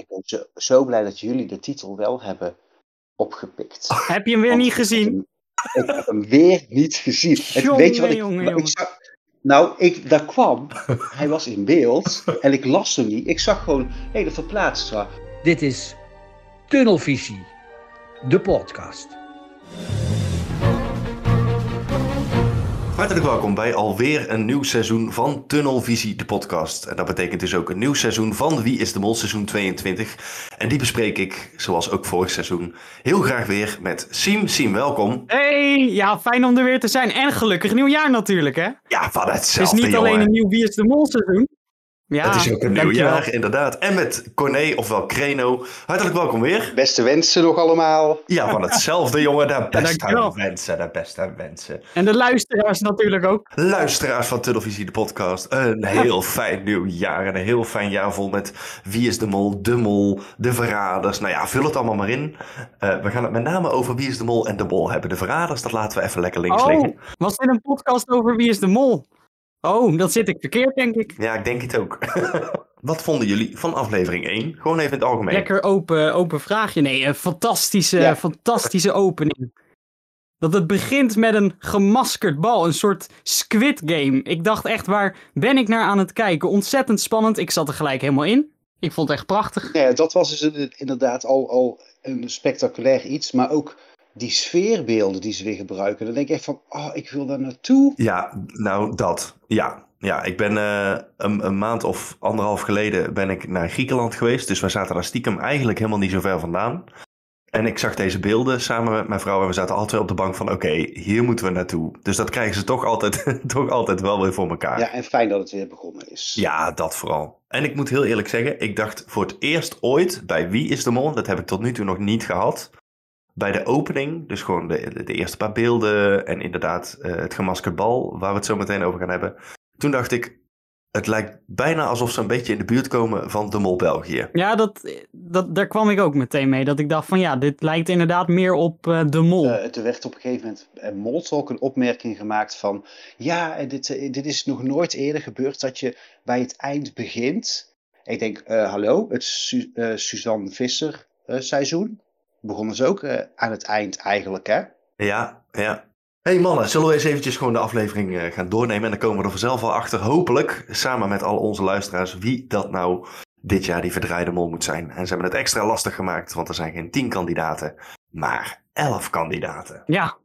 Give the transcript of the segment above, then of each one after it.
Ik ben zo, zo blij dat jullie de titel wel hebben opgepikt. Heb je hem weer Want niet gezien? Ik heb hem weer niet gezien. Het- Jongen, weet je wat ik, jongen, wat ik jongen. zag? Nou, ik, daar kwam. Hij was in beeld. En ik las hem niet. Ik zag gewoon hele verplaatst. was. Dit is Tunnelvisie, de podcast. Hartelijk welkom bij alweer een nieuw seizoen van Tunnelvisie, de podcast. En dat betekent dus ook een nieuw seizoen van Wie is de Mol, seizoen 22. En die bespreek ik, zoals ook vorig seizoen, heel graag weer met Siem. Siem, welkom. Hey, ja, fijn om er weer te zijn. En gelukkig nieuwjaar natuurlijk, hè? Ja, van Het is hetzelfde, niet alleen een nieuw Wie is de Mol seizoen. Ja, Het is ook een nieuw dankjewel. jaar, inderdaad. En met Corné, ofwel Kreno. Hartelijk welkom weer. Beste wensen nog allemaal. Ja, van hetzelfde, jongen. De beste wensen, de beste wensen. En de luisteraars natuurlijk ook. Luisteraars van Tunnelvisie, de podcast. Een heel fijn nieuw jaar. En een heel fijn jaar vol met Wie is de Mol, De Mol, De Verraders. Nou ja, vul het allemaal maar in. Eh, we gaan het met name over Wie is de Mol en De Mol hebben. De Verraders, dat laten we even lekker links Oh, liggen. was dit een podcast over Wie is de Mol? Oh, dat zit ik verkeerd, denk ik. Ja, ik denk het ook. Wat vonden jullie van aflevering 1? Gewoon even in het algemeen. Lekker open, open vraagje. Nee, een fantastische, Ja. fantastische opening. Dat het begint met een gemaskerd bal, een soort squid game. Ik dacht echt, waar ben ik naar aan het kijken? Ontzettend spannend. Ik zat er gelijk helemaal in. Ik vond het echt prachtig. Ja, dat was dus inderdaad al, al een spectaculair iets. Maar ook die sfeerbeelden die ze weer gebruiken. Dan denk ik echt van, oh, ik wil daar naartoe. Ja, nou dat. Ja, ja ik ben eh, een, een maand of anderhalf geleden ben ik naar Griekenland geweest. Dus wij zaten daar stiekem eigenlijk helemaal niet zo ver vandaan. En ik zag deze beelden samen met mijn vrouw en we zaten twee op de bank van oké, hier moeten we naartoe. Dus dat krijgen ze toch altijd, toch altijd wel weer voor elkaar. Ja, en fijn dat het weer begonnen is. Ja, dat vooral. En ik moet heel eerlijk zeggen, ik dacht voor het eerst ooit bij Wie is de Mol, dat heb ik tot nu toe nog niet gehad. Bij de opening, dus gewoon de, de eerste paar beelden en inderdaad eh, het gemaskerd bal, waar we het zo meteen over gaan hebben. Toen dacht ik, het lijkt bijna alsof ze een beetje in de buurt komen van de Mol België. Ja, dat, dat, daar kwam ik ook meteen mee. Dat ik dacht van ja, dit lijkt inderdaad meer op eh, de mol. Eh, er werd op een gegeven moment en Molt ook een opmerking gemaakt van... Ja, dit, dit is nog nooit eerder gebeurd dat je bij het eind begint. Ik denk, eh, hallo, het Su eh, Suzanne Visser eh, seizoen. Begonnen ze ook eh, aan het eind eigenlijk, hè? Ja, ja. hey mannen, zullen we eens eventjes gewoon de aflevering eh, gaan doornemen en dan komen we er vanzelf al achter, hopelijk, samen met al onze luisteraars, wie dat nou dit jaar die verdraaide mol moet zijn. En ze hebben het extra lastig gemaakt, want er zijn geen tien kandidaten, maar elf kandidaten. Ja.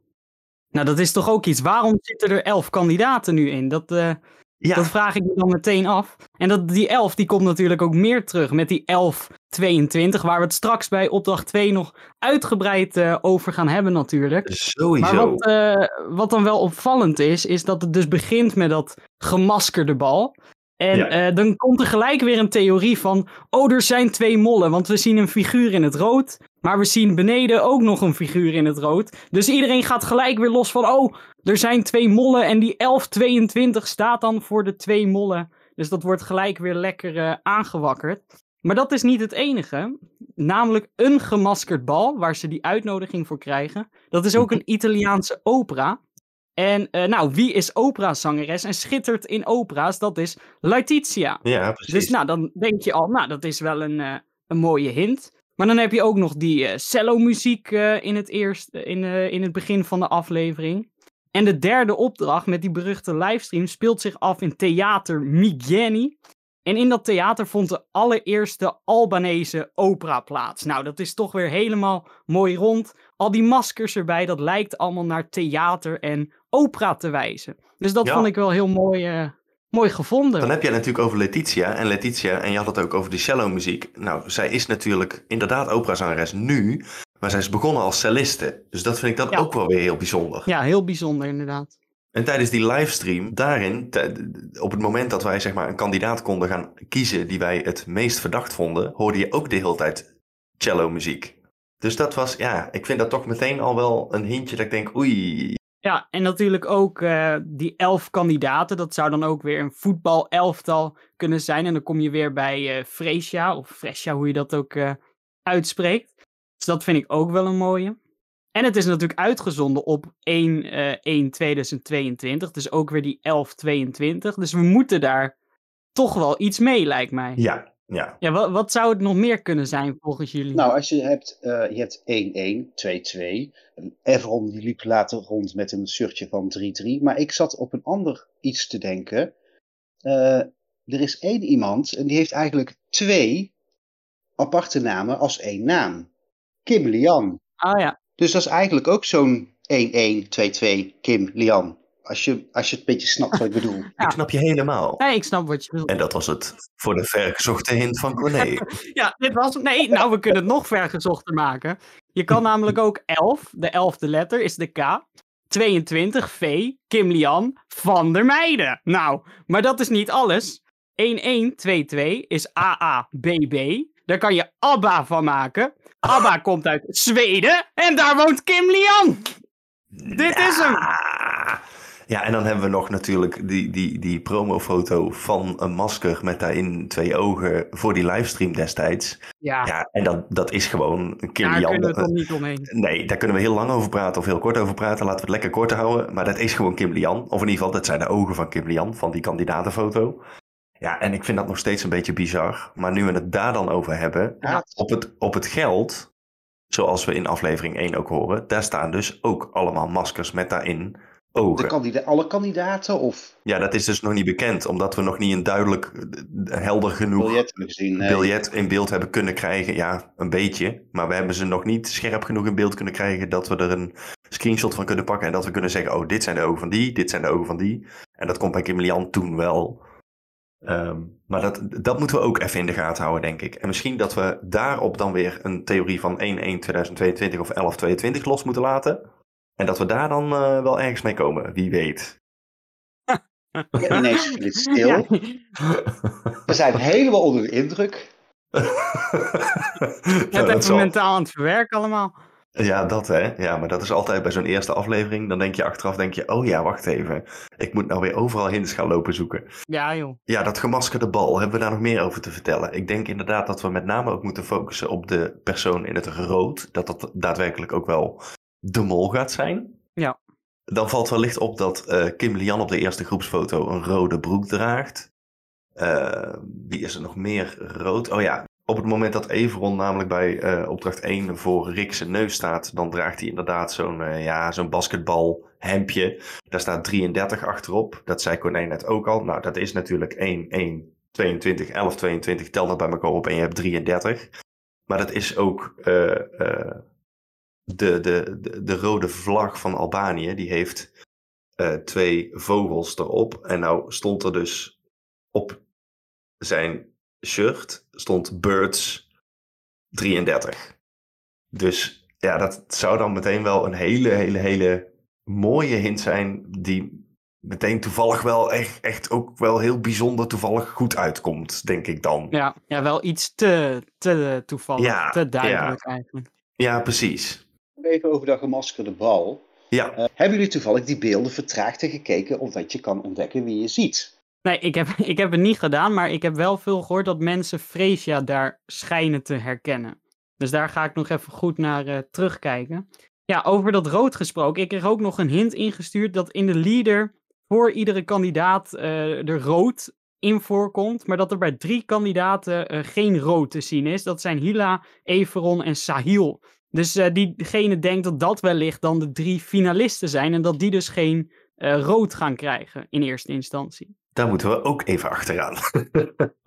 Nou, dat is toch ook iets. Waarom zitten er elf kandidaten nu in? Dat, eh, Ja, dat vraag ik me dan meteen af. En dat, die elf, die komt natuurlijk ook meer terug met die 1122, waar we het straks bij opdracht 2 nog uitgebreid eh, over gaan hebben natuurlijk. sowieso. Maar wat, eh, wat dan wel opvallend is, is dat het dus begint met dat gemaskerde bal. En Ja. eh, dan komt er gelijk weer een theorie van, oh, er zijn twee mollen, want we zien een figuur in het rood, maar we zien beneden ook nog een figuur in het rood. Dus iedereen gaat gelijk weer los van, oh, er zijn twee mollen en die 1122 staat dan voor de twee mollen. Dus dat wordt gelijk weer lekker eh, aangewakkerd. Maar dat is niet het enige. Namelijk een gemaskerd bal, waar ze die uitnodiging voor krijgen. Dat is ook een Italiaanse opera. En eh, nou, wie is operazangeres en schittert in opera's? Dat is Laetitia. ja, precies. Dus nou, dan denk je al, nou, dat is wel een, eh, een mooie hint. Maar dan heb je ook nog die eh cello-muziek eh, in, het eerst, in, eh, in het begin van de aflevering. En de derde opdracht met die beruchte livestream speelt zich af in Theater Migeni. En in dat theater vond de allereerste Albanese opera plaats. Nou, dat is toch weer helemaal mooi rond. Al die maskers erbij, dat lijkt allemaal naar theater en opera te wijzen. Dus dat Ja. vond ik wel heel mooi, eh, mooi gevonden. Dan heb je het natuurlijk over Letitia. En Letitia, en je had het ook over die cello muziek. Nou, zij is natuurlijk inderdaad operazangeres nu. Maar zij is begonnen als celliste. Dus dat vind ik dan Ja. ook wel weer heel bijzonder. Ja, heel bijzonder inderdaad. En tijdens die livestream, daarin, op het moment dat wij zeg maar een kandidaat konden gaan kiezen die wij het meest verdacht vonden, hoorde je ook de hele tijd cello muziek. Dus dat was, ja, ik vind dat toch meteen al wel een hintje dat ik denk, oei. Ja, en natuurlijk ook eh, die elf kandidaten. Dat zou dan ook weer een voetbal-elftal kunnen zijn. En dan kom je weer bij eh Fresia, of Fresia, hoe je dat ook eh, uitspreekt. Dus dat vind ik ook wel een mooie. En het is natuurlijk uitgezonden op 1, eh 1 2022. Dus ook weer die 1122. Dus we moeten daar toch wel iets mee, lijkt mij. Ja, Ja, Ja, wat, wat zou het nog meer kunnen zijn volgens jullie? Nou, als je hebt, eh, je hebt 1-1, 2-2. Everon die liep later rond met een shirtje van 3-3. Maar ik zat op een ander iets te denken. Eh, er is één iemand en die heeft eigenlijk twee aparte namen als één naam. Kim Lian. Ah ja, Dus dat is eigenlijk ook zo'n 1-1, 2-2 Kim Lian. Als je, als je het een beetje snapt wat ik bedoel. Ja. ik snap je helemaal. nee, ik snap wat je bedoelt. En dat was het voor de vergezochte hint van Corné. Ja, dit was... Nee, nou, we kunnen het nog vergezochter maken. Je kan namelijk ook 11, de elfde letter is de K. 22, V, Kim Lian, Van der Meijden. Nou, maar dat is niet alles. 1122 is AABB. Daar kan je ABBA van maken. ABBA komt uit Zweden en daar woont Kim Lian. Dit is hem. Ja. En dan hebben we nog natuurlijk die, die, die promofoto van een masker met daarin twee ogen voor die livestream destijds. Ja, Ja, en dat, dat is gewoon Kim daar Lian. kunnen we toch niet omheen. Nee, daar kunnen we heel lang over praten of heel kort over praten. Laten we het lekker kort houden. Maar dat is gewoon Kim Lian. Of in ieder geval, dat zijn de ogen van Kim Lian, van die kandidatenfoto. Ja, en ik vind dat nog steeds een beetje bizar. Maar nu we het daar dan over hebben, Ja, op het, op het geld, zoals we in aflevering 1 ook horen, daar staan dus ook allemaal maskers met daarin de ogen. kandida alle kandidaten of Ja, dat is dus nog niet bekend, omdat we nog niet een duidelijk, eh, helder genoeg biljet hebben gezien. Nee. biljet in beeld hebben kunnen krijgen. Ja, een beetje. Maar we hebben ze nog niet scherp genoeg in beeld kunnen krijgen dat we er een screenshot van kunnen pakken. En dat we kunnen zeggen, oh, dit zijn de ogen van die, dit zijn de ogen van die. En dat komt bij Kim Lian toen wel. Ehm, maar dat, dat moeten we ook even in de gaten houden, denk ik. En misschien dat we daarop dan weer een theorie van 1-1-2022 of 11-22 los moeten laten. En dat we daar dan eh, wel ergens mee komen, wie weet. Ja, ineens viel het stil. Ja. We zijn helemaal onder de indruk. Het Ja, dat even zal- mentaal aan het verwerken allemaal. Ja, dat hè. Ja, maar dat is altijd bij zo'n eerste aflevering. Dan denk je achteraf, denk je, oh ja, wacht even. Ik moet nou weer overal hints gaan lopen zoeken. Ja, joh. Ja, dat gemaskerde bal, hebben we daar nog meer over te vertellen? Ik denk inderdaad dat we met name ook moeten focussen op de persoon in het rood. Dat dat daadwerkelijk ook wel de mol gaat zijn. Ja. Dan valt wellicht op dat eh, Kim Lian op de eerste groepsfoto een rode broek draagt. Eh, wie is er nog meer rood? Oh ja, op het moment dat Everon namelijk bij eh, opdracht 1 voor Rick zijn neus staat, dan draagt hij inderdaad zo'n eh, ja, zo'n basketbalhemdje. Daar staat 33 achterop. Dat zei Corné net ook al. Nou, dat is natuurlijk 1, 1, 22, 11, 22. Tel dat bij elkaar op en je hebt 33. Maar dat is ook de, de, de, de rode vlag van Albanië. Die heeft eh, twee vogels erop. En nou stond er dus op zijn shirt stond Birds 33. Dus ja, dat zou dan meteen wel een hele, hele, hele mooie hint zijn. Die meteen toevallig wel echt, echt ook wel heel bijzonder toevallig goed uitkomt, denk ik dan. Ja, ja wel iets te, te toevallig, Ja, te duidelijk eigenlijk. Ja, precies. Even over dat gemaskerde bal. Ja, Eh, hebben jullie toevallig die beelden vertraagd en gekeken, omdat je kan ontdekken wie je ziet? Nee, ik heb, ik heb het niet gedaan, maar ik heb wel veel gehoord dat mensen Freesia daar schijnen te herkennen. Dus daar ga ik nog even goed naar eh, terugkijken. Ja, over dat rood gesproken. Ik kreeg ook nog een hint ingestuurd dat in de leader voor iedere kandidaat eh er rood in voorkomt. Maar dat er bij drie kandidaten geen rood te zien is. Dat zijn Hila, Everon en Sahil. Dus eh, diegene denkt dat dat wellicht dan de drie finalisten zijn. En dat die dus geen eh, rood gaan krijgen in eerste instantie. daar moeten we ook even achteraan.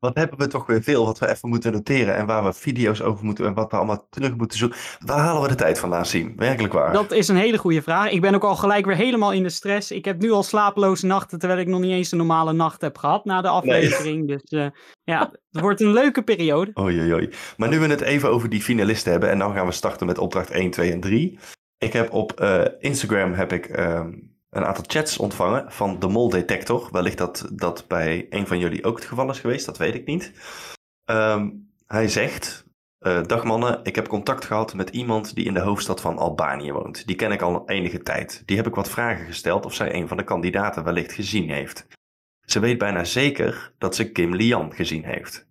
Wat hebben we toch weer veel wat we even moeten noteren en waar we video's over moeten en wat we allemaal terug moeten zoeken. Waar halen we de tijd vandaan, zien? Werkelijk waar. Dat is een hele goede vraag. Ik ben ook al gelijk weer helemaal in de stress. Ik heb nu al slapeloze nachten, terwijl ik nog niet eens een normale nacht heb gehad na de aflevering. Dus eh, ja, het wordt een leuke periode. Oei, oei, oei. Maar nu we het even over die finalisten hebben en dan gaan we starten met opdracht 1, 2 en 3. Ik heb op eh, Instagram heb ik ehm, een aantal chats ontvangen van de Mol Detector. Wellicht dat dat bij een van jullie ook het geval is geweest, dat weet ik niet. Ehm, hij zegt, eh, dag mannen, ik heb contact gehad met iemand die in de hoofdstad van Albanië woont. Die ken ik al enige tijd. Die heb ik wat vragen gesteld of zij een van de kandidaten wellicht gezien heeft. Ze weet bijna zeker dat ze Kim Lian gezien heeft.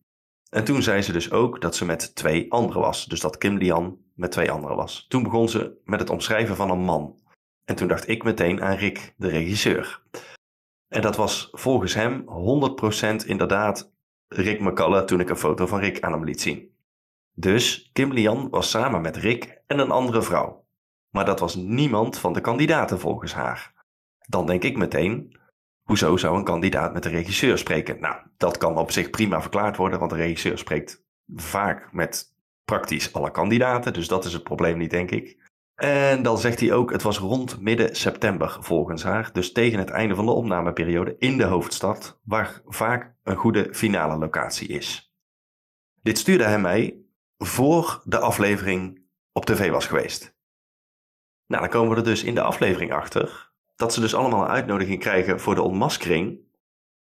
En toen zei ze dus ook dat ze met twee anderen was. Dus dat Kim Lian met twee anderen was. Toen begon ze met het omschrijven van een man. En toen dacht ik meteen aan Rick, de regisseur. En dat was volgens hem 100% inderdaad Rick McCullough toen ik een foto van Rick aan hem liet zien. Dus Kim Lian was samen met Rick en een andere vrouw. Maar dat was niemand van de kandidaten volgens haar. Dan denk ik meteen, hoezo zou een kandidaat met de regisseur spreken? Nou, dat kan op zich prima verklaard worden, want de regisseur spreekt vaak met praktisch alle kandidaten. Dus dat is het probleem niet, denk ik. En dan zegt hij ook, het was rond midden september volgens haar, dus tegen het einde van de opnameperiode in de hoofdstad, waar vaak een goede finale locatie is. Dit stuurde hij mij voor de aflevering op tv was geweest. Nou, dan komen we er dus in de aflevering achter dat ze dus allemaal een uitnodiging krijgen voor de ontmaskering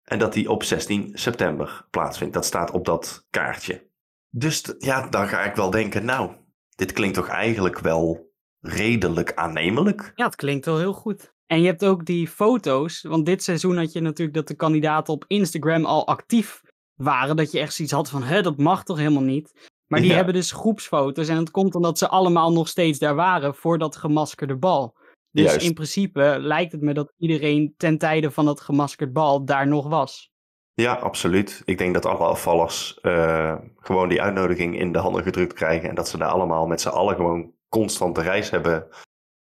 en dat die op 16 september plaatsvindt. Dat staat op dat kaartje. Dus ja, dan ga ik wel denken, nou, dit klinkt toch eigenlijk wel redelijk aannemelijk. Ja, het klinkt wel heel goed. En je hebt ook die foto's, want dit seizoen had je natuurlijk dat de kandidaten op Instagram al actief waren. Dat je echt zoiets had van, hè, dat mag toch helemaal niet. Maar die Ja. hebben dus groepsfoto's en het komt omdat ze allemaal nog steeds daar waren voor dat gemaskerde bal. Dus Juist. in principe lijkt het me dat iedereen ten tijde van dat gemaskerd bal daar nog was. Ja, absoluut. Ik denk dat alle afvallers eh, gewoon die uitnodiging in de handen gedrukt krijgen. En dat ze daar allemaal met z'n allen gewoon constant de reis hebben.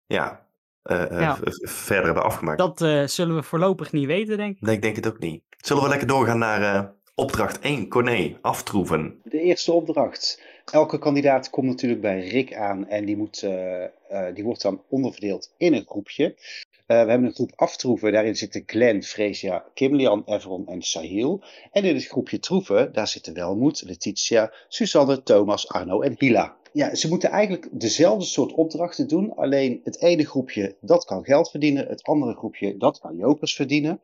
Ja, eh, eh, Ja. verder hebben afgemaakt. Dat eh, zullen we voorlopig niet weten, denk ik. Nee, ik denk het ook niet. Zullen we lekker doorgaan naar eh, opdracht 1, Corné, aftroeven. De eerste opdracht. Elke kandidaat komt natuurlijk bij Rick aan en die, moet, eh, eh, die wordt dan onderverdeeld in een groepje. Eh, we hebben een groep aftroeven, daarin zitten Glenn, Fresia, Kimlian, Everon en Sahil. En in het groepje troeven, daar zitten Welmoed, Letitia, Suzanne, Thomas, Arno en Hila. Ja, ze moeten eigenlijk dezelfde soort opdrachten doen, alleen het ene groepje dat kan geld verdienen, het andere groepje dat kan jokers verdienen.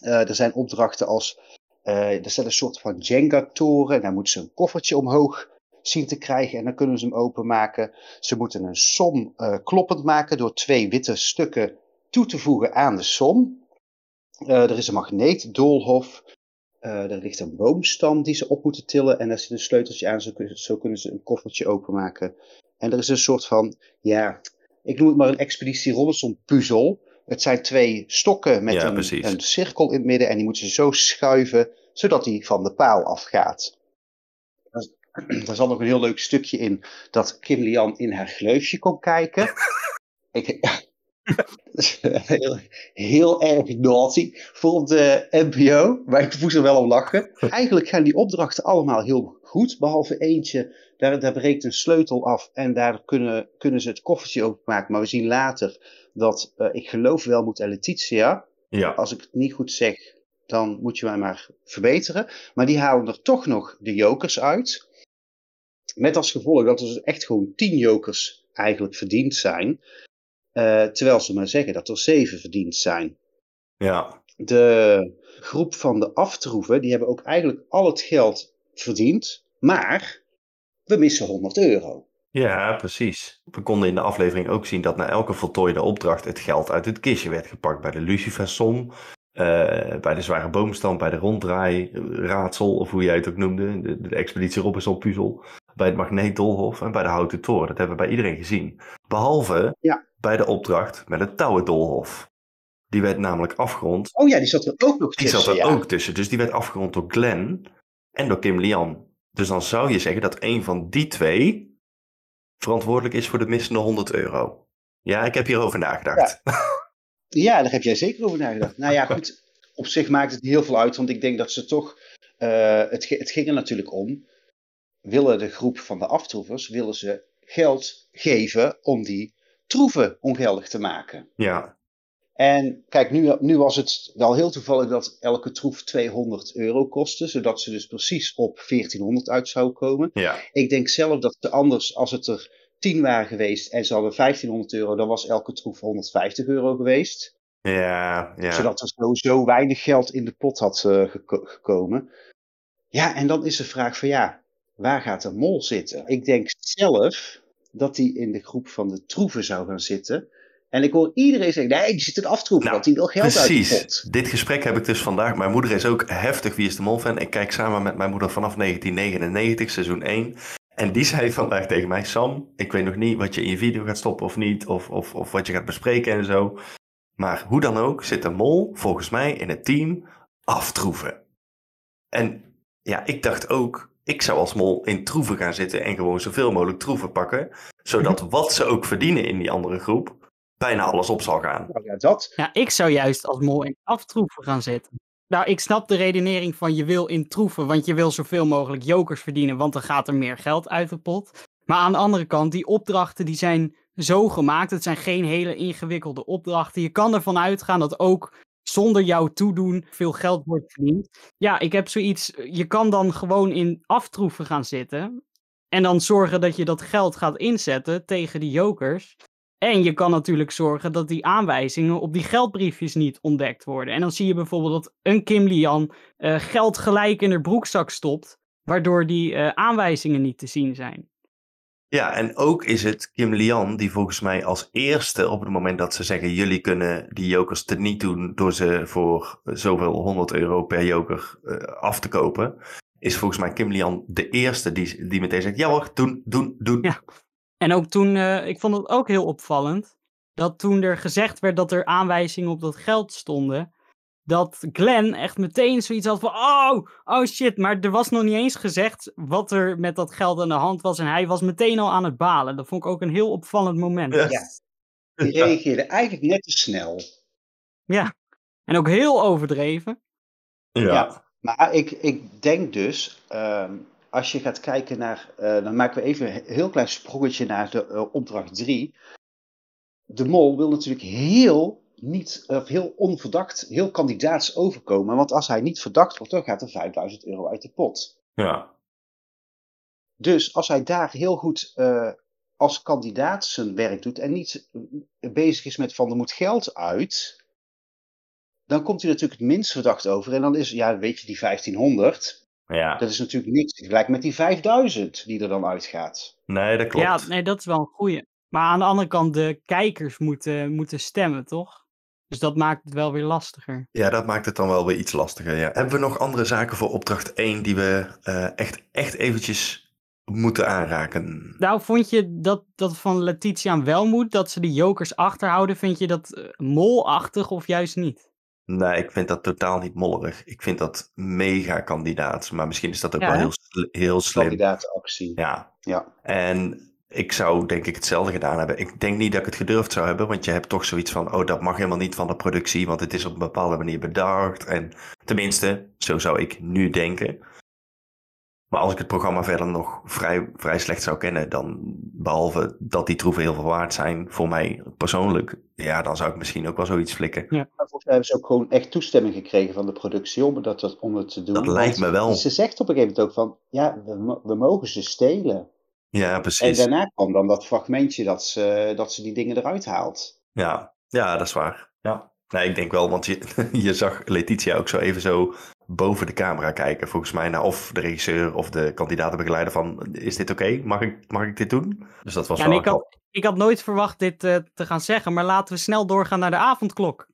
Eh, er zijn opdrachten als eh, er staat een soort van Jenga-toren. Daar moeten ze een koffertje omhoog zien te krijgen en dan kunnen ze hem openmaken. Ze moeten een som eh, kloppend maken door twee witte stukken toe te voegen aan de som. Er is een magneetdoolhof. Eh, er ligt een boomstam die ze op moeten tillen en daar zit een sleuteltje aan. Zo kunnen, zo kunnen ze een koffertje openmaken. En er is een soort van, ja, ik noem het maar een Expeditie Robinson puzzel. Het zijn twee stokken met Ja, een, cirkel in het midden en die moeten ze zo schuiven zodat die van de paal afgaat. Er- Er zat nog een heel leuk stukje in dat Kim Lian in haar gleufje kon kijken. Ik, heel, heel erg naughty voor de NPO, maar ik moest er wel om lachen. Eigenlijk gaan die opdrachten allemaal heel goed, behalve eentje. Daar, daar breekt een sleutel af en daar kunnen, kunnen ze het koffertje openmaken. Maar we zien later dat, eh, ik geloof wel moet Letitia, Ja, als ik het niet goed zeg, dan moet je mij maar verbeteren. Maar die halen er toch nog de jokers uit. Met als gevolg dat er dus echt gewoon 10 jokers eigenlijk verdiend zijn. Eh, terwijl ze maar zeggen dat er 7 verdiend zijn. ja, De groep van de aftroeven, die hebben ook eigenlijk al het geld verdiend. Maar we missen 100 euro. ja, precies. We konden in de aflevering ook zien dat na elke voltooide opdracht het geld uit het kistje werd gepakt. Bij de Lucifersom, eh bij de zware boomstam, bij de ronddraai, eh, raadsel, of hoe jij het ook noemde, de, de expeditie Robinson puzzel, bij het magneetdolhof en bij de houten toren. Dat hebben we bij iedereen gezien. Behalve Ja. bij de opdracht met het touwendolhof. Die werd namelijk afgerond Oh ja, die zat er ook nog Die tussen. zat er ja. ook tussen. Dus die werd afgerond door Glenn en door Kim Lian. Dus dan zou je zeggen dat een van die twee verantwoordelijk is voor de missende 100 euro. Ja, ik heb hierover nagedacht. Ja, daar heb jij zeker over nagedacht. Nou ja, goed. Op zich maakt het niet heel veel uit, want ik denk dat ze toch. eh, het, het ging er natuurlijk om. Willen de groep van de aftroevers willen ze geld geven om die troeven ongeldig te maken? Ja, En kijk, nu, nu was het wel heel toevallig dat elke troef 200 euro kostte, zodat ze dus precies op 1400 uit zou komen. ja, Ik denk zelf dat ze anders, als het er 10 waren geweest en ze hadden 1500 euro, dan was elke troef 150 euro geweest ja, ja. zodat er sowieso weinig geld in de pot had eh, geko- gekomen. Ja, en dan is de vraag van ja, waar gaat de mol zitten? Ik denk zelf dat hij in de groep van de troeven zou gaan zitten. En ik hoor iedereen zeggen, nee, die zit in aftroeven, Nou, want die wil geld uit de Precies. Dit gesprek heb ik dus vandaag. Mijn moeder is ook heftig Wie is de Mol fan. Ik kijk samen met mijn moeder vanaf 1999, seizoen 1. En die zei vandaag tegen mij, Sam, ik weet nog niet wat je in je video gaat stoppen of niet, of, of, of wat je gaat bespreken en zo. Maar hoe dan ook zit de mol volgens mij in het team aftroeven. En ja, ik dacht ook, ik zou als mol in troeven gaan zitten en gewoon zoveel mogelijk troeven pakken. Zodat wat ze ook verdienen in die andere groep, bijna alles op zal gaan. Nou ja, dat. Ja, ik zou juist als mol in aftroeven gaan zitten. Nou, ik snap de redenering van je wil in troeven, want je wil zoveel mogelijk jokers verdienen, want dan gaat er meer geld uit de pot. Maar aan de andere kant, die opdrachten die zijn zo gemaakt. Het zijn geen hele ingewikkelde opdrachten. Je kan ervan uitgaan dat ook zonder jouw toedoen veel geld wordt verdiend. Ja, ik heb zoiets. Je kan dan gewoon in aftroeven gaan zitten. En dan zorgen dat je dat geld gaat inzetten tegen die jokers. En je kan natuurlijk zorgen dat die aanwijzingen op die geldbriefjes niet ontdekt worden. En dan zie je bijvoorbeeld dat een Kim Lian uh, geld gelijk in haar broekzak stopt. Waardoor die uh, aanwijzingen niet te zien zijn. Ja, en ook is het Kim Lian die volgens mij als eerste op het moment dat ze zeggen jullie kunnen die jokers niet doen door ze voor zoveel 100 euro per joker uh, af te kopen, is volgens mij Kim Lian de eerste die, die meteen zegt ja hoor, doen, doen, doen. Ja. En ook toen, uh, ik vond het ook heel opvallend, dat toen er gezegd werd dat er aanwijzingen op dat geld stonden, dat Glenn echt meteen zoiets had van, oh, oh shit, maar er was nog niet eens gezegd wat er met dat geld aan de hand was en hij was meteen al aan het balen. Dat vond ik ook een heel opvallend moment. Ja, die reageerde eigenlijk net te snel. Ja, en ook heel overdreven. Ja, ja maar ik, ik denk dus, uh, als je gaat kijken naar, uh, dan maken we even een heel klein sprongetje naar de uh, opdracht 3. De mol wil natuurlijk heel niet, of heel onverdacht, heel kandidaats overkomen. Want als hij niet verdacht wordt, dan gaat er 5000 euro uit de pot. Ja. Dus als hij daar heel goed uh, als kandidaat zijn werk doet en niet bezig is met van er moet geld uit, dan komt hij natuurlijk het minst verdacht over. En dan is, ja, weet je, die 1500. Ja. Dat is natuurlijk niks gelijk met die 5000 die er dan uitgaat. Nee, dat klopt. Ja, nee, dat is wel een goeie. Maar aan de andere kant, de kijkers moeten, moeten stemmen, toch? Dus dat maakt het wel weer lastiger. Ja, dat maakt het dan wel weer iets lastiger. Ja. Hebben we nog andere zaken voor opdracht 1 die we uh, echt, echt eventjes moeten aanraken? Nou, vond je dat, dat van Letitia wel moet, dat ze de jokers achterhouden? Vind je dat uh, molachtig of juist niet? Nee, ik vind dat totaal niet mollerig. Ik vind dat mega kandidaat. Maar misschien is dat ook Ja, wel heel, heel slim. Kandidaatactie. Ja. Ja. En ik zou denk ik hetzelfde gedaan hebben. Ik denk niet dat ik het gedurfd zou hebben, want je hebt toch zoiets van, oh, dat mag helemaal niet van de productie, want het is op een bepaalde manier bedacht. En tenminste, zo zou ik nu denken. Maar als ik het programma verder nog vrij, vrij slecht zou kennen, dan behalve dat die troeven heel veel waard zijn voor mij persoonlijk, ja, dan zou ik misschien ook wel zoiets flikken. Maar volgens mij hebben ze ook gewoon echt toestemming gekregen van de productie om, dat, om het te doen. Dat lijkt me wel. Ze zegt op een gegeven moment ook van, ja, we, we mogen ze stelen. Ja, En precies. daarna kwam dan dat fragmentje dat ze, dat ze die dingen eruit haalt. Ja, ja, dat is waar. Ja. Nee, ik denk wel, want je, je zag Letitia ook zo even zo boven de camera kijken. Volgens mij naar of de regisseur of de kandidatenbegeleider van, is dit oké? Mag, ik, mag ik dit doen? Dus dat was Ja, en wel... ik had, ik had nooit verwacht dit eh, te gaan zeggen, maar laten we snel doorgaan naar de avondklok.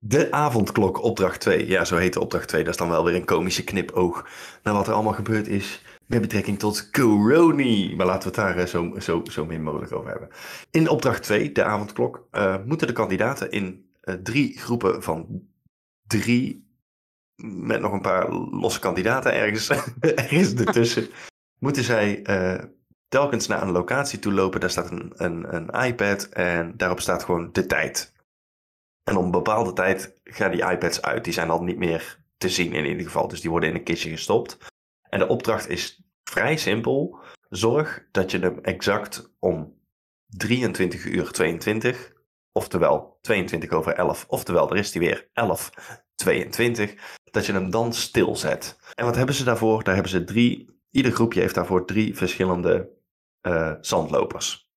De avondklok, opdracht 2. Ja, zo heet de opdracht 2. Dat is dan wel weer een komische knipoog naar wat er allemaal gebeurd is met betrekking tot Coroni. Maar laten we het daar eh, zo, zo, zo min mogelijk over hebben. In opdracht 2, de avondklok, eh, moeten de kandidaten in eh, drie groepen van drie, met nog een paar losse kandidaten ergens, ergens ertussen, moeten zij telkens naar een locatie toe lopen. Daar staat een, een, een iPad en daarop staat gewoon de tijd. En op een bepaalde tijd gaan die iPads uit. Die zijn al niet meer te zien in ieder geval. Dus die worden in een kistje gestopt. En de opdracht is vrij simpel. Zorg dat je hem exact om 23 uur 22, oftewel 22 over 11, oftewel er is die weer 11, 22, dat je hem dan stilzet. En wat hebben ze daarvoor? Daar hebben ze drie, ieder groepje heeft daarvoor drie verschillende eh, zandlopers.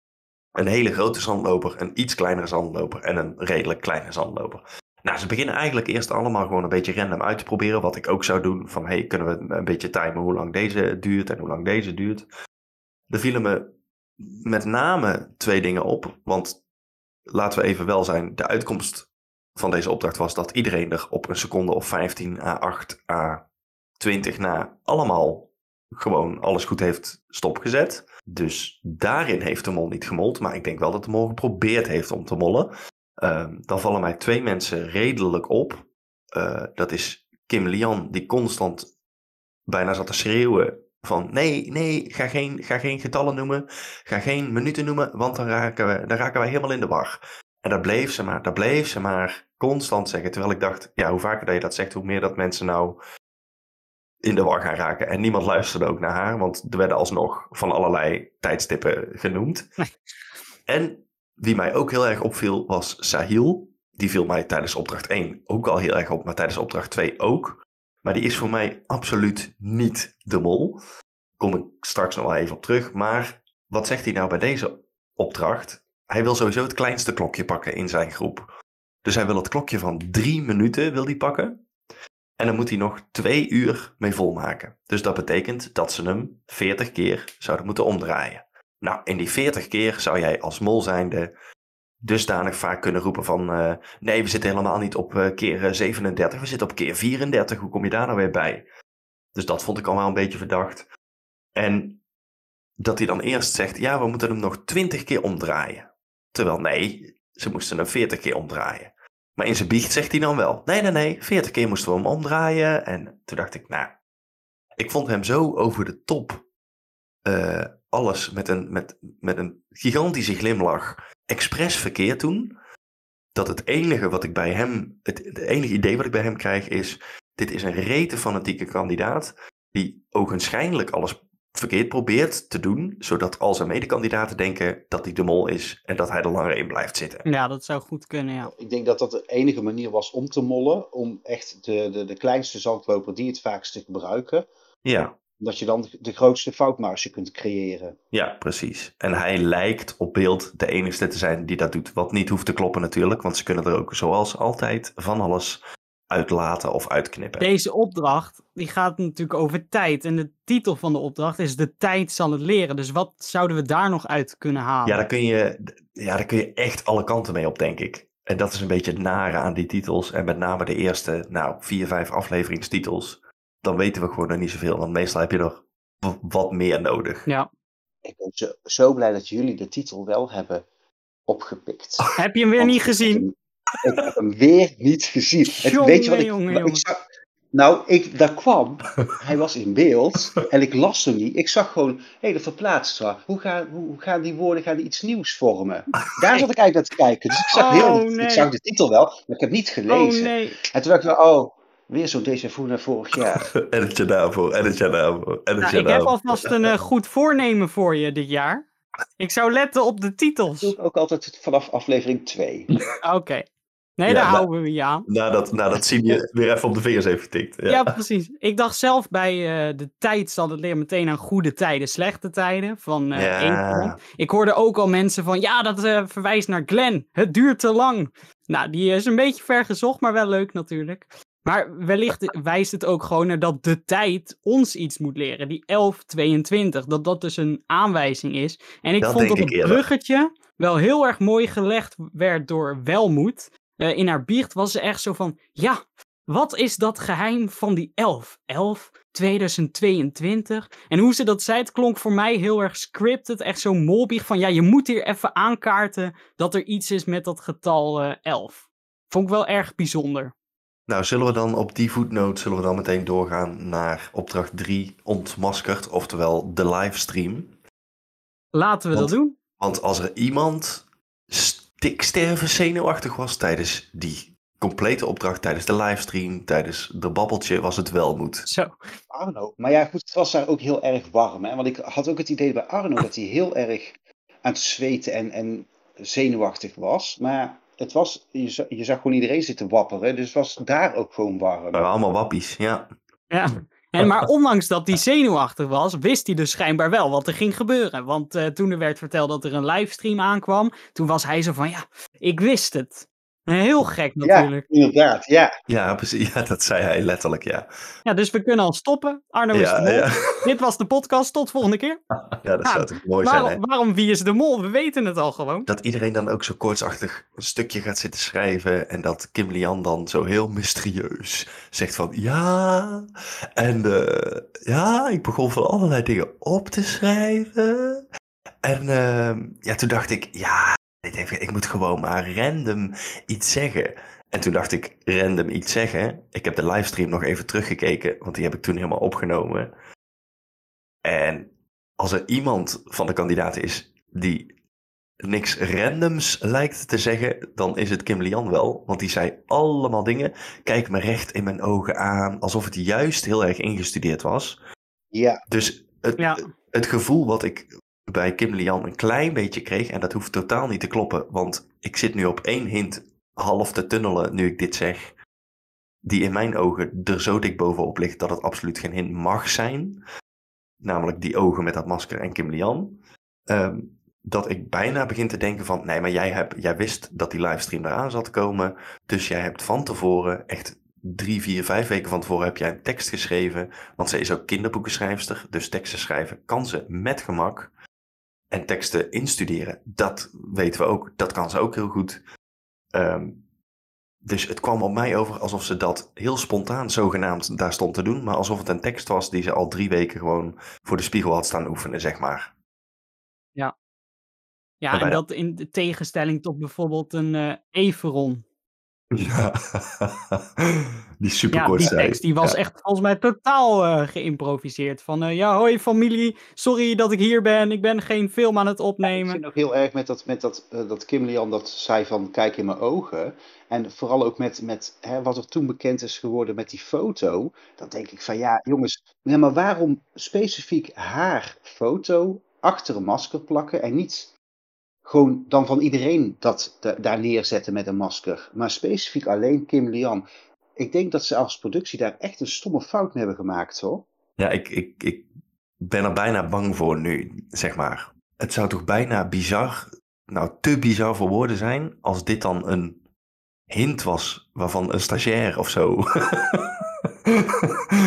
Een hele grote zandloper, een iets kleinere zandloper en een redelijk kleine zandloper. Nou, ze beginnen eigenlijk eerst allemaal gewoon een beetje random uit te proberen. Wat ik ook zou doen. Van, hey, kunnen we een beetje timen hoe lang deze duurt en hoe lang deze duurt. Er vielen me met name twee dingen op. Want laten we even wel zijn, de uitkomst van deze opdracht was dat iedereen er op een seconde of 15 à 8 à 20 na allemaal gewoon alles goed heeft stopgezet. Dus daarin heeft de mol niet gemold. Maar ik denk wel dat de mol geprobeerd heeft om te mollen. Uh, dan vallen mij twee mensen redelijk op. Uh, dat is Kim Lian die constant bijna zat te schreeuwen van nee, nee, ga geen, ga geen getallen noemen, ga geen minuten noemen, want dan raken, we, dan raken wij helemaal in de war. En dat bleef ze maar, dat bleef ze maar constant zeggen. Terwijl ik dacht, ja, hoe vaker dat je dat zegt, hoe meer dat mensen nou in de war gaan raken. En niemand luisterde ook naar haar, want er werden alsnog van allerlei tijdstippen genoemd. En wie mij ook heel erg opviel was Sahil. Die viel mij tijdens opdracht 1 ook al heel erg op, maar tijdens opdracht 2 ook. Maar die is voor mij absoluut niet de mol. Kom ik straks nog wel even op terug. Maar wat zegt hij nou bij deze opdracht? Hij wil sowieso het kleinste klokje pakken in zijn groep. Dus hij wil het klokje van drie minuten wil hij pakken. En dan moet hij nog twee uur mee volmaken. Dus dat betekent dat ze hem 40 keer zouden moeten omdraaien. Nou, in die 40 keer zou jij als mol zijnde dusdanig vaak kunnen roepen van... eh, nee, we zitten helemaal niet op eh, keer eh, 37, we zitten op keer 34. Hoe kom je daar nou weer bij? Dus dat vond ik al wel een beetje verdacht. En dat hij dan eerst zegt, ja, we moeten hem nog 20 keer omdraaien. Terwijl nee, ze moesten hem 40 keer omdraaien. Maar in zijn biecht zegt hij dan wel, nee, nee, nee, 40 keer moesten we hem omdraaien. En toen dacht ik, nou, ik vond hem zo over de top. eh, alles met een, met, met een gigantische glimlach expres verkeerd doen. Dat het enige wat ik bij hem, het, het enige idee wat ik bij hem krijg is, dit is een rete fanatieke kandidaat die ogenschijnlijk alles verkeerd probeert te doen, zodat al zijn medekandidaten denken dat hij de mol is en dat hij er langer in blijft zitten. Ja, dat zou goed kunnen, ja. Ik denk dat dat de enige manier was om te mollen. Om echt de, de, de kleinste zandloper die het vaakste gebruiken. Ja, Dat je dan de, grootste foutmarge kunt creëren. ja, precies. En hij lijkt op beeld de enige te zijn die dat doet. Wat niet hoeft te kloppen natuurlijk, want ze kunnen er ook zoals altijd van alles uitlaten of uitknippen. Deze opdracht, die gaat natuurlijk over tijd. En de titel van de opdracht is De tijd zal het leren. Dus wat zouden we daar nog uit kunnen halen? Ja, daar kun je, ja, daar kun je echt alle kanten mee op, denk ik. En dat is een beetje het nare aan die titels. En met name de eerste, nou, vier, vijf afleveringstitels. Dan weten we gewoon nog niet zoveel. Want meestal heb je w- wat meer nodig. Ja. Ik ben zo, zo blij dat jullie de titel wel hebben opgepikt. Heb je hem weer Want niet gezien? Ik heb hem weer niet gezien. Het- Jongen, weet je wat ik, jongen, wat ik zag? Nou, ik, daar kwam, hij was in beeld en ik las hem niet. Ik zag gewoon, hé, dat verplaatst zo. Hoe gaan, hoe, hoe gaan die woorden gaan die iets nieuws vormen? Daar zat ik eigenlijk naar te kijken. Dus ik zag, heel, Oh, nee. ik zag de titel wel, maar ik heb niet Oh gelezen. nee. En toen dacht ik, oh, weer zo'n déjà vu naar vorig jaar. En het je daarvoor, en het je daarvoor, en het Nou, je ik heb alvast een eh, goed voornemen voor je dit jaar. Ik zou letten op de Dat titels. doe ik ook altijd vanaf aflevering 2. Oké. Nee, Ja, daar houden we je aan. Nadat, nadat zie je weer even op de vingers heeft getikt. Ja. Ja, precies. Ik dacht zelf bij eh, de tijd zal het leren meteen aan goede tijden, slechte tijden van eh Ja. Ik hoorde ook al mensen van, ja, dat eh, verwijst naar Glenn. Het duurt te lang. Nou, die is een beetje ver gezocht, maar wel leuk natuurlijk. Maar wellicht wijst het ook gewoon naar dat de tijd ons iets moet leren. Die 1122, dat dat dus een aanwijzing is. En ik Dat vond dat het eerder. bruggetje wel heel erg mooi gelegd werd door Welmoed. Eh, in haar biecht was ze echt zo van, ja, wat is dat geheim van die 11? 11, 2022. En hoe ze dat zei, het klonk voor mij heel erg scripted. Echt zo molbiecht van, ja, je moet hier even aankaarten dat er iets is met dat getal eh 11. Vond ik wel erg bijzonder. Nou, zullen we dan op die voetnoot zullen we dan meteen doorgaan naar opdracht 3 ontmaskerd, oftewel de livestream. Laten we Want- dat doen. Want als er iemand stiksterven zenuwachtig was tijdens die complete opdracht, tijdens de livestream, tijdens de babbeltje, was het Welmoed. Zo. Arno. Maar ja, goed, het was daar ook heel erg warm. Hè? Want ik had ook het idee bij Arno dat hij heel erg aan het zweten en, en zenuwachtig was. Maar het was, je, za- je zag gewoon iedereen zitten wapperen. Dus het was daar ook gewoon warm. Waren allemaal wappies, ja. Ja. En maar ondanks dat hij zenuwachtig was, wist hij dus schijnbaar wel wat er ging gebeuren. Want eh, toen er werd verteld dat er een livestream aankwam, toen was hij zo van, ja, ik wist het. Heel gek natuurlijk. Ja, inderdaad. Ja. Ja, precies. Ja, dat zei hij letterlijk, ja. Ja, dus we kunnen al stoppen. Arno is de Ja, mol. ja. Dit was de podcast. Tot volgende keer. ja dat Ja, zou toch mooi zijn, hè? Waarom, waarom wie is de mol? We weten het al gewoon. Dat iedereen dan ook zo koortsachtig een stukje gaat zitten schrijven. En dat Kim Lian dan zo heel mysterieus zegt van ja. En eh, ja, ik begon van allerlei dingen op te schrijven. En ehm, ja, toen dacht ik, ja, dit heeft- ik moet gewoon maar random iets zeggen. En toen dacht ik random iets zeggen. Ik heb de livestream nog even teruggekeken, want die heb ik toen helemaal opgenomen. En als er iemand van de kandidaten is die niks randoms lijkt te zeggen, dan is het Kim Lian wel. Want die zei allemaal dingen. Kijk me recht in mijn ogen aan, alsof het juist heel erg ingestudeerd was. Ja, Dus het, Ja. het gevoel wat ik bij Kim Lian een klein beetje kreeg, en dat hoeft totaal niet te kloppen, want ik zit nu op één hint half te tunnelen nu ik dit zeg, die in mijn ogen er zo dik bovenop ligt dat het absoluut geen hint mag zijn. Namelijk die ogen met dat masker en Kim Lian. Ehm, dat ik bijna begin te denken van, nee, maar jij, hebt, jij wist dat die livestream eraan zat te komen, dus jij hebt van tevoren, echt drie, vier, vijf weken van tevoren heb jij een tekst geschreven, want ze is ook kinderboekenschrijfster, dus teksten schrijven kan ze met gemak. En teksten instuderen, dat weten we ook, dat kan ze ook heel goed. Ehm, dus het kwam op mij over alsof ze dat heel spontaan zogenaamd daar stond te doen, maar alsof het een tekst was die ze al drie weken gewoon voor de spiegel had staan oefenen, zeg maar. Ja, Waarbij en dat- dat in de tegenstelling tot bijvoorbeeld een eh Everon. Ja, die super Ja, die zei. tekst die was Ja. echt volgens mij totaal eh, geïmproviseerd. Van eh, ja, hoi familie, sorry dat ik hier ben. Ik ben geen film aan het Ik opnemen. vind ook heel erg met dat, met dat, eh, dat Kim Lian dat zei van kijk in mijn ogen. En vooral ook met, met hè, wat er toen bekend is geworden met die foto. Dan denk ik van ja jongens, ja, maar waarom specifiek haar foto achter een masker plakken en niet gewoon dan van iedereen dat da- daar neerzetten met een masker. Maar specifiek alleen Kim Lian. Ik denk dat ze als productie daar echt een stomme fout mee hebben gemaakt hoor. Ja, ik, ik, ik ben er bijna bang voor nu, zeg maar. Het zou toch bijna bizar, nou te bizar voor woorden zijn, als dit dan een hint was waarvan een stagiair of zo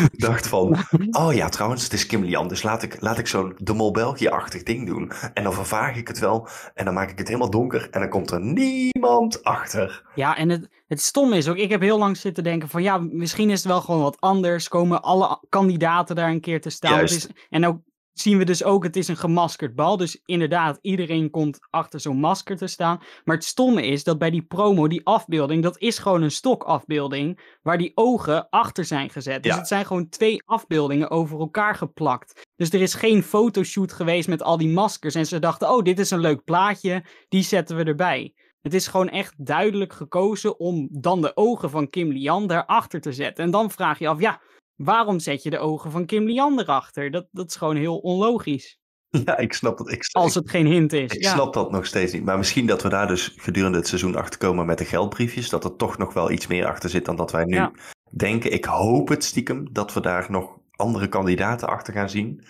dacht van, oh ja, trouwens, het is Kim Lian, dus laat ik, laat ik zo'n De Mol België-achtig ding doen. En dan vervaag ik het wel en dan maak ik het helemaal donker en dan komt er niemand achter. Ja, en het, het stomme is ook, ik heb heel lang zitten denken van ja, misschien is het wel gewoon wat anders. Komen alle kandidaten daar een keer te staan. Is- en ook zien we dus ook, het is een gemaskerd bal. Dus inderdaad, iedereen komt achter zo'n masker te staan. Maar het stomme is dat bij die promo, die afbeelding, dat is gewoon een stokafbeelding. Waar die ogen achter zijn gezet. Dus Ja. het zijn gewoon twee afbeeldingen over elkaar geplakt. Dus er is geen fotoshoot geweest met al die maskers. En ze dachten, oh, dit is een leuk plaatje, die zetten we erbij. Het is gewoon echt duidelijk gekozen om dan de ogen van Kim Lian daarachter te zetten. En dan vraag je af, ja, waarom zet je de ogen van Kim Lian erachter? Dat, dat is gewoon heel onlogisch. Ja, ik snap dat. Ik, Als het geen hint is. Ik ja. snap dat nog steeds niet. Maar misschien dat we daar dus gedurende het seizoen achter komen met de geldbriefjes. Dat er toch nog wel iets meer achter zit dan dat wij nu Ja. denken. Ik hoop het stiekem dat we daar nog andere kandidaten achter gaan zien.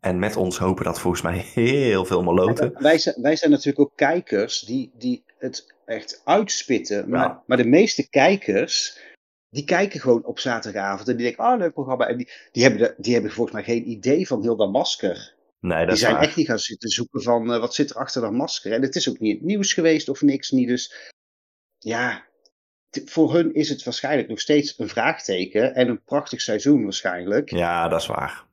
En met ons hopen dat volgens mij heel veel maloten. Wij zijn, wij zijn natuurlijk ook kijkers die, die het echt uitspitten. Maar, Ja. maar de meeste kijkers, die kijken gewoon op zaterdagavond en die denken, oh leuk programma. En die, die, hebben, de- die hebben volgens mij geen idee van heel dat masker. Nee, dat Die zijn waar. echt niet gaan zitten zoeken van eh, wat zit er achter dat masker. En het is ook niet het nieuws geweest of niks niet. Dus ja, voor hun is het waarschijnlijk nog steeds een vraagteken. En een prachtig seizoen waarschijnlijk. Ja. Ja, dat is waar.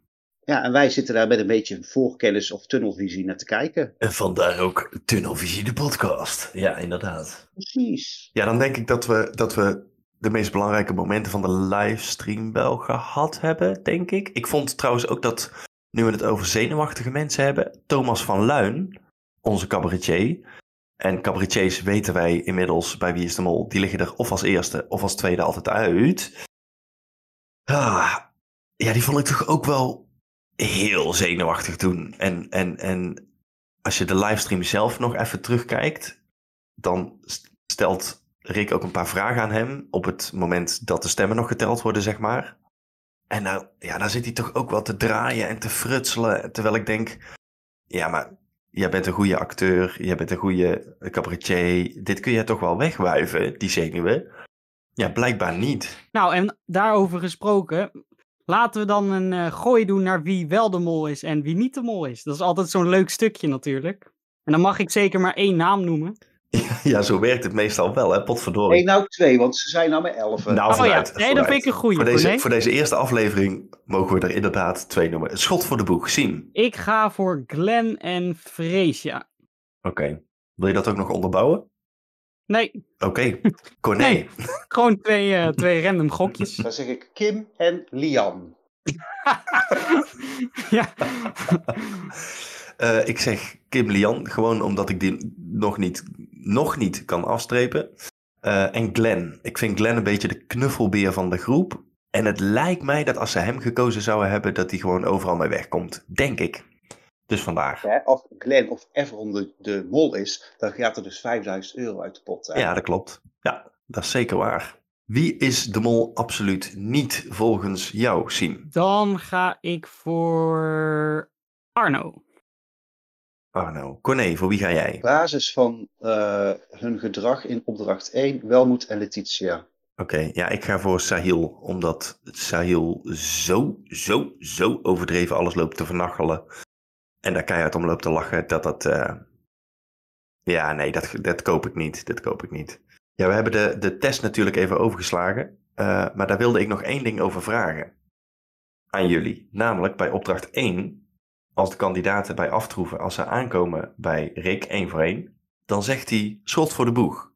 en wij zitten daar met een beetje voorkennis of tunnelvisie naar te kijken. En vandaar ook Tunnelvisie, de podcast. Ja, inderdaad. Precies. Ja, dan denk ik dat we, dat we de meest belangrijke momenten van de livestream wel gehad hebben, denk ik. Ik vond trouwens ook dat, nu we het over zenuwachtige mensen hebben, Thomas van Luin, onze cabaretier. En cabaretiers weten wij inmiddels bij Wie is de Mol, die liggen er of als eerste of als tweede altijd uit. Ah, ja, die vond ik toch ook wel heel zenuwachtig doen. En, en, en als je de livestream zelf nog even terugkijkt, dan st- stelt Rick ook een paar vragen aan hem op het moment dat de stemmen nog geteld worden, zeg maar. En nou, ja, dan zit hij toch ook wel te draaien en te frutselen, terwijl ik denk, ja, maar jij bent een goede acteur, jij bent een goede cabaretier, dit kun je toch wel wegwuiven, die zenuwen? Ja, blijkbaar niet. Nou, en daarover gesproken, laten we dan een eh, gooi doen naar wie wel de mol is en wie niet de mol is. Dat is altijd zo'n leuk stukje natuurlijk. En dan mag ik zeker maar één naam noemen. Ja, zo werkt het meestal wel, hè, potverdorie. Nee, nou twee, want ze zijn nou met elf. Nou, oh vooruit, ja, nee, dat vind ik een goeie. Voor deze, Corné. voor deze eerste aflevering mogen we er inderdaad twee noemen. Het schot voor de boeg, Siem. Ik ga voor Glenn en Freesia. Oké. Wil je dat ook nog onderbouwen? Nee, Oké, Corné. Nee. gewoon twee, eh, twee random gokjes. Dan zeg ik Kim en Lian. ja. Eh, ik zeg Kim Lian, gewoon omdat ik die nog niet, nog niet kan afstrepen. Eh, en Glenn. Ik vind Glenn een beetje de knuffelbeer van de groep. En het lijkt mij dat als ze hem gekozen zouden hebben, dat hij gewoon overal mee wegkomt. Denk ik. Dus vandaar. Hè, Als Glenn of Everon de, de mol is, dan gaat er dus 5000 euro uit de pot. hè. Ja, dat klopt. Ja, dat is zeker waar. Wie is de mol absoluut niet volgens jou, Siem? Dan ga ik voor Arno. Arno. Corné, voor wie ga jij? Op basis van eh, hun gedrag in opdracht 1, Welmoed en Letitia. Oké, ja, ik ga voor Sahil, omdat Sahil zo, zo, zo overdreven alles loopt te vernachelen. En daar keihard om loopt te lachen, dat dat... eh, Ja, nee, dat, dat koop ik niet, dat koop ik niet. Ja, we hebben de, de test natuurlijk even overgeslagen, eh, maar daar wilde ik nog één ding over vragen aan jullie. Namelijk bij opdracht 1, als de kandidaten bij aftroeven, als ze aankomen bij Rick één voor één, dan zegt hij schot voor de boeg.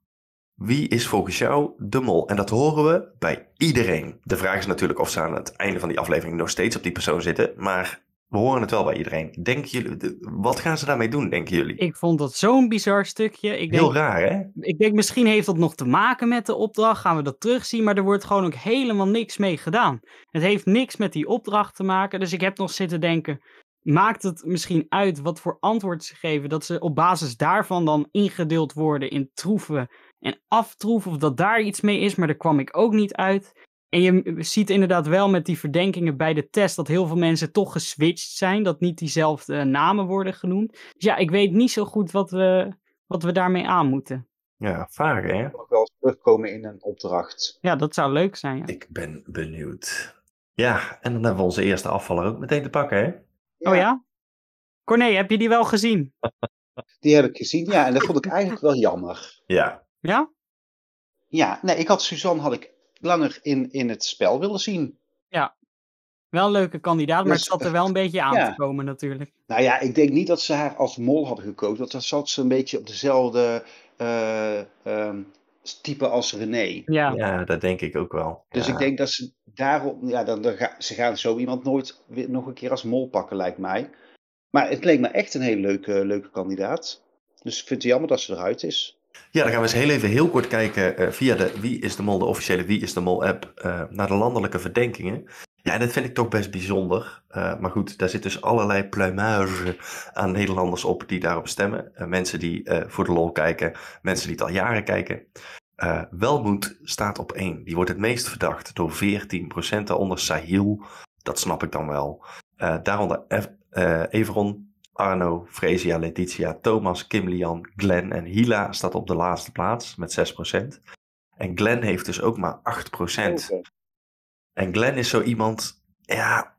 Wie is volgens jou de mol? En dat horen we bij iedereen. De vraag is natuurlijk of ze aan het einde van die aflevering nog steeds op die persoon zitten. Maar we horen het wel bij iedereen. Denken jullie, wat gaan ze daarmee doen, denken jullie? Ik vond dat zo'n bizar stukje. Ik denk, Heel raar, hè? ik denk misschien heeft dat nog te maken met de opdracht. Gaan we dat terugzien. Maar er wordt gewoon ook helemaal niks mee gedaan. Het heeft niks met die opdracht te maken. Dus ik heb nog zitten denken. Maakt het misschien uit wat voor antwoord ze geven? Dat ze op basis daarvan dan ingedeeld worden in troeven en aftroeven. Of dat daar iets mee is. Maar daar kwam ik ook niet uit. En je ziet inderdaad wel met die verdenkingen bij de test dat heel veel mensen toch geswitcht zijn. Dat niet diezelfde namen worden genoemd. Dus ja, ik weet niet zo goed wat we, wat we daarmee aan moeten. Ja, vaag, hè? Nog wel eens terugkomen in een opdracht. Ja, dat zou leuk zijn. Ja. Ik ben benieuwd. Ja, en dan hebben we onze eerste afvaller ook meteen te pakken, hè? Oh ja? Corné, heb je die wel gezien? Die heb ik gezien, ja, en dat vond ik eigenlijk wel jammer. Ja. Ja? Ja, nee, ik had Suzanne had ik langer in, in het spel willen zien. Wel een leuke kandidaat, maar Ja, het zat er wel een beetje aan ja. te komen natuurlijk. Nou ja, ik denk niet dat ze haar als mol hadden gekozen, want dan zat ze een beetje op dezelfde eh, ehm, type als René. Ja, ja, dat denk ik ook wel. Dus Ja. ik denk dat ze daarom, ja, dan, dan ga, ze gaan zo iemand nooit weer nog een keer als mol pakken, lijkt mij. Maar het leek me echt een hele leuke, leuke kandidaat. Dus ik vind het jammer dat ze eruit is. Ja, dan gaan we eens heel even heel kort kijken eh, via de Wie is de Mol, de officiële Wie is de Mol app, eh, naar de landelijke verdenkingen. Ja, dat vind ik toch best bijzonder. Eh, maar goed, daar zit dus allerlei pluimage aan Nederlanders op die daarop stemmen. Eh, mensen die eh, voor de lol kijken, mensen die het al jaren kijken. Welmoed staat op 1. Die wordt het meest verdacht door 14%. Daaronder Sahil, dat snap ik dan wel. Daaronder Ev- eh, Everon, Arno, Fresia, Letitia, Thomas, Kim Lian, Glenn en Hila staat op de laatste plaats met 6%. En Glenn heeft dus ook maar 8%. En Glenn is zo iemand, ja,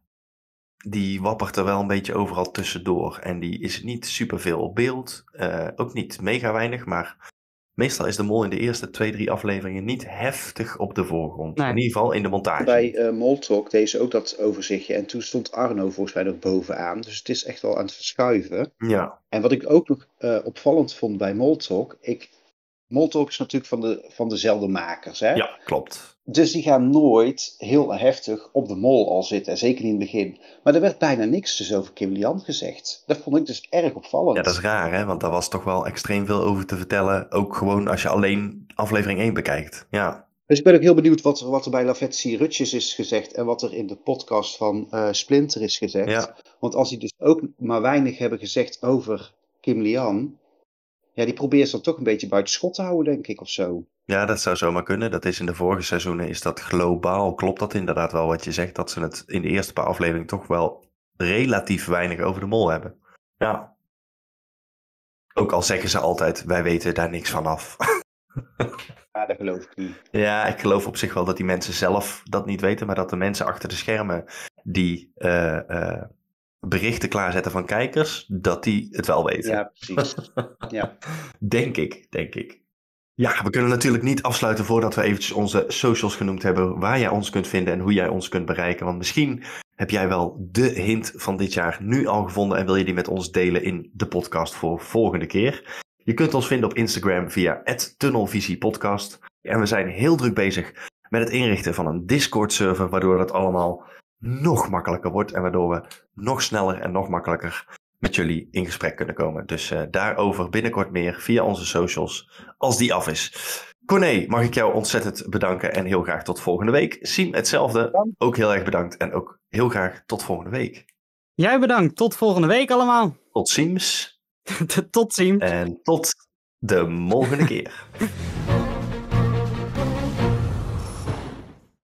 die wappert er wel een beetje overal tussendoor. En die is niet superveel op beeld, eh, ook niet mega weinig, maar meestal is de mol in de eerste twee, drie afleveringen niet heftig op de voorgrond. Nee. In ieder geval in de montage. Bij eh Moltalk deed ze ook dat overzichtje en toen stond Arno volgens mij nog bovenaan. Dus het is echt wel aan het verschuiven. Ja, En wat ik ook nog eh, opvallend vond bij Moltalk, ik, Moltalk is natuurlijk van, de, van dezelfde makers. Hè? ja, klopt. Dus die gaan nooit heel heftig op de mol al zitten, en zeker niet in het begin. Maar er werd bijna niks dus over Kim Lian gezegd. Dat vond ik dus erg opvallend. Ja, dat is raar, hè? Want daar was toch wel extreem veel over te vertellen. Ook gewoon als je alleen aflevering 1 bekijkt. Ja, Dus ik ben ook heel benieuwd wat, er- wat er bij Lavetsi Rutjes is gezegd en wat er in de podcast van eh, Splinter is gezegd. ja. Want als die dus ook maar weinig hebben gezegd over Kim Lian, ja, die probeert ze dan toch een beetje buiten schot te houden, denk ik, of zo. Ja, dat zou zomaar kunnen. Dat is in de vorige seizoenen is dat globaal. Klopt dat inderdaad wel wat je zegt? Dat ze het in de eerste paar afleveringen toch wel relatief weinig over de mol hebben. Ja. Ook al zeggen ze altijd, wij weten daar niks van af. Ja, dat geloof ik niet. ja, ik geloof op zich wel dat die mensen zelf dat niet weten. Maar dat de mensen achter de schermen die eh, eh, berichten klaarzetten van kijkers, dat die het wel weten. Ja, precies. ja. Denk ik, denk ik. Ja, we kunnen natuurlijk niet afsluiten voordat we eventjes onze socials genoemd hebben. Waar jij ons kunt vinden en hoe jij ons kunt bereiken. Want misschien heb jij wel de hint van dit jaar nu al gevonden en wil je die met ons delen in de podcast voor volgende keer. Je kunt ons vinden op Instagram via tunnelvisiepodcast. En we zijn heel druk bezig met het inrichten van een Discord-server, waardoor dat allemaal nog makkelijker wordt en waardoor we nog sneller en nog makkelijker met jullie in gesprek kunnen komen. Dus uh, daarover binnenkort meer via onze socials, als die af is. Corné, mag ik jou ontzettend bedanken en heel graag tot volgende week. Siem, hetzelfde. Ook heel erg bedankt en ook heel graag tot volgende week. Jij bedankt. Tot volgende week allemaal. Tot ziens. tot ziens. En tot de volgende keer.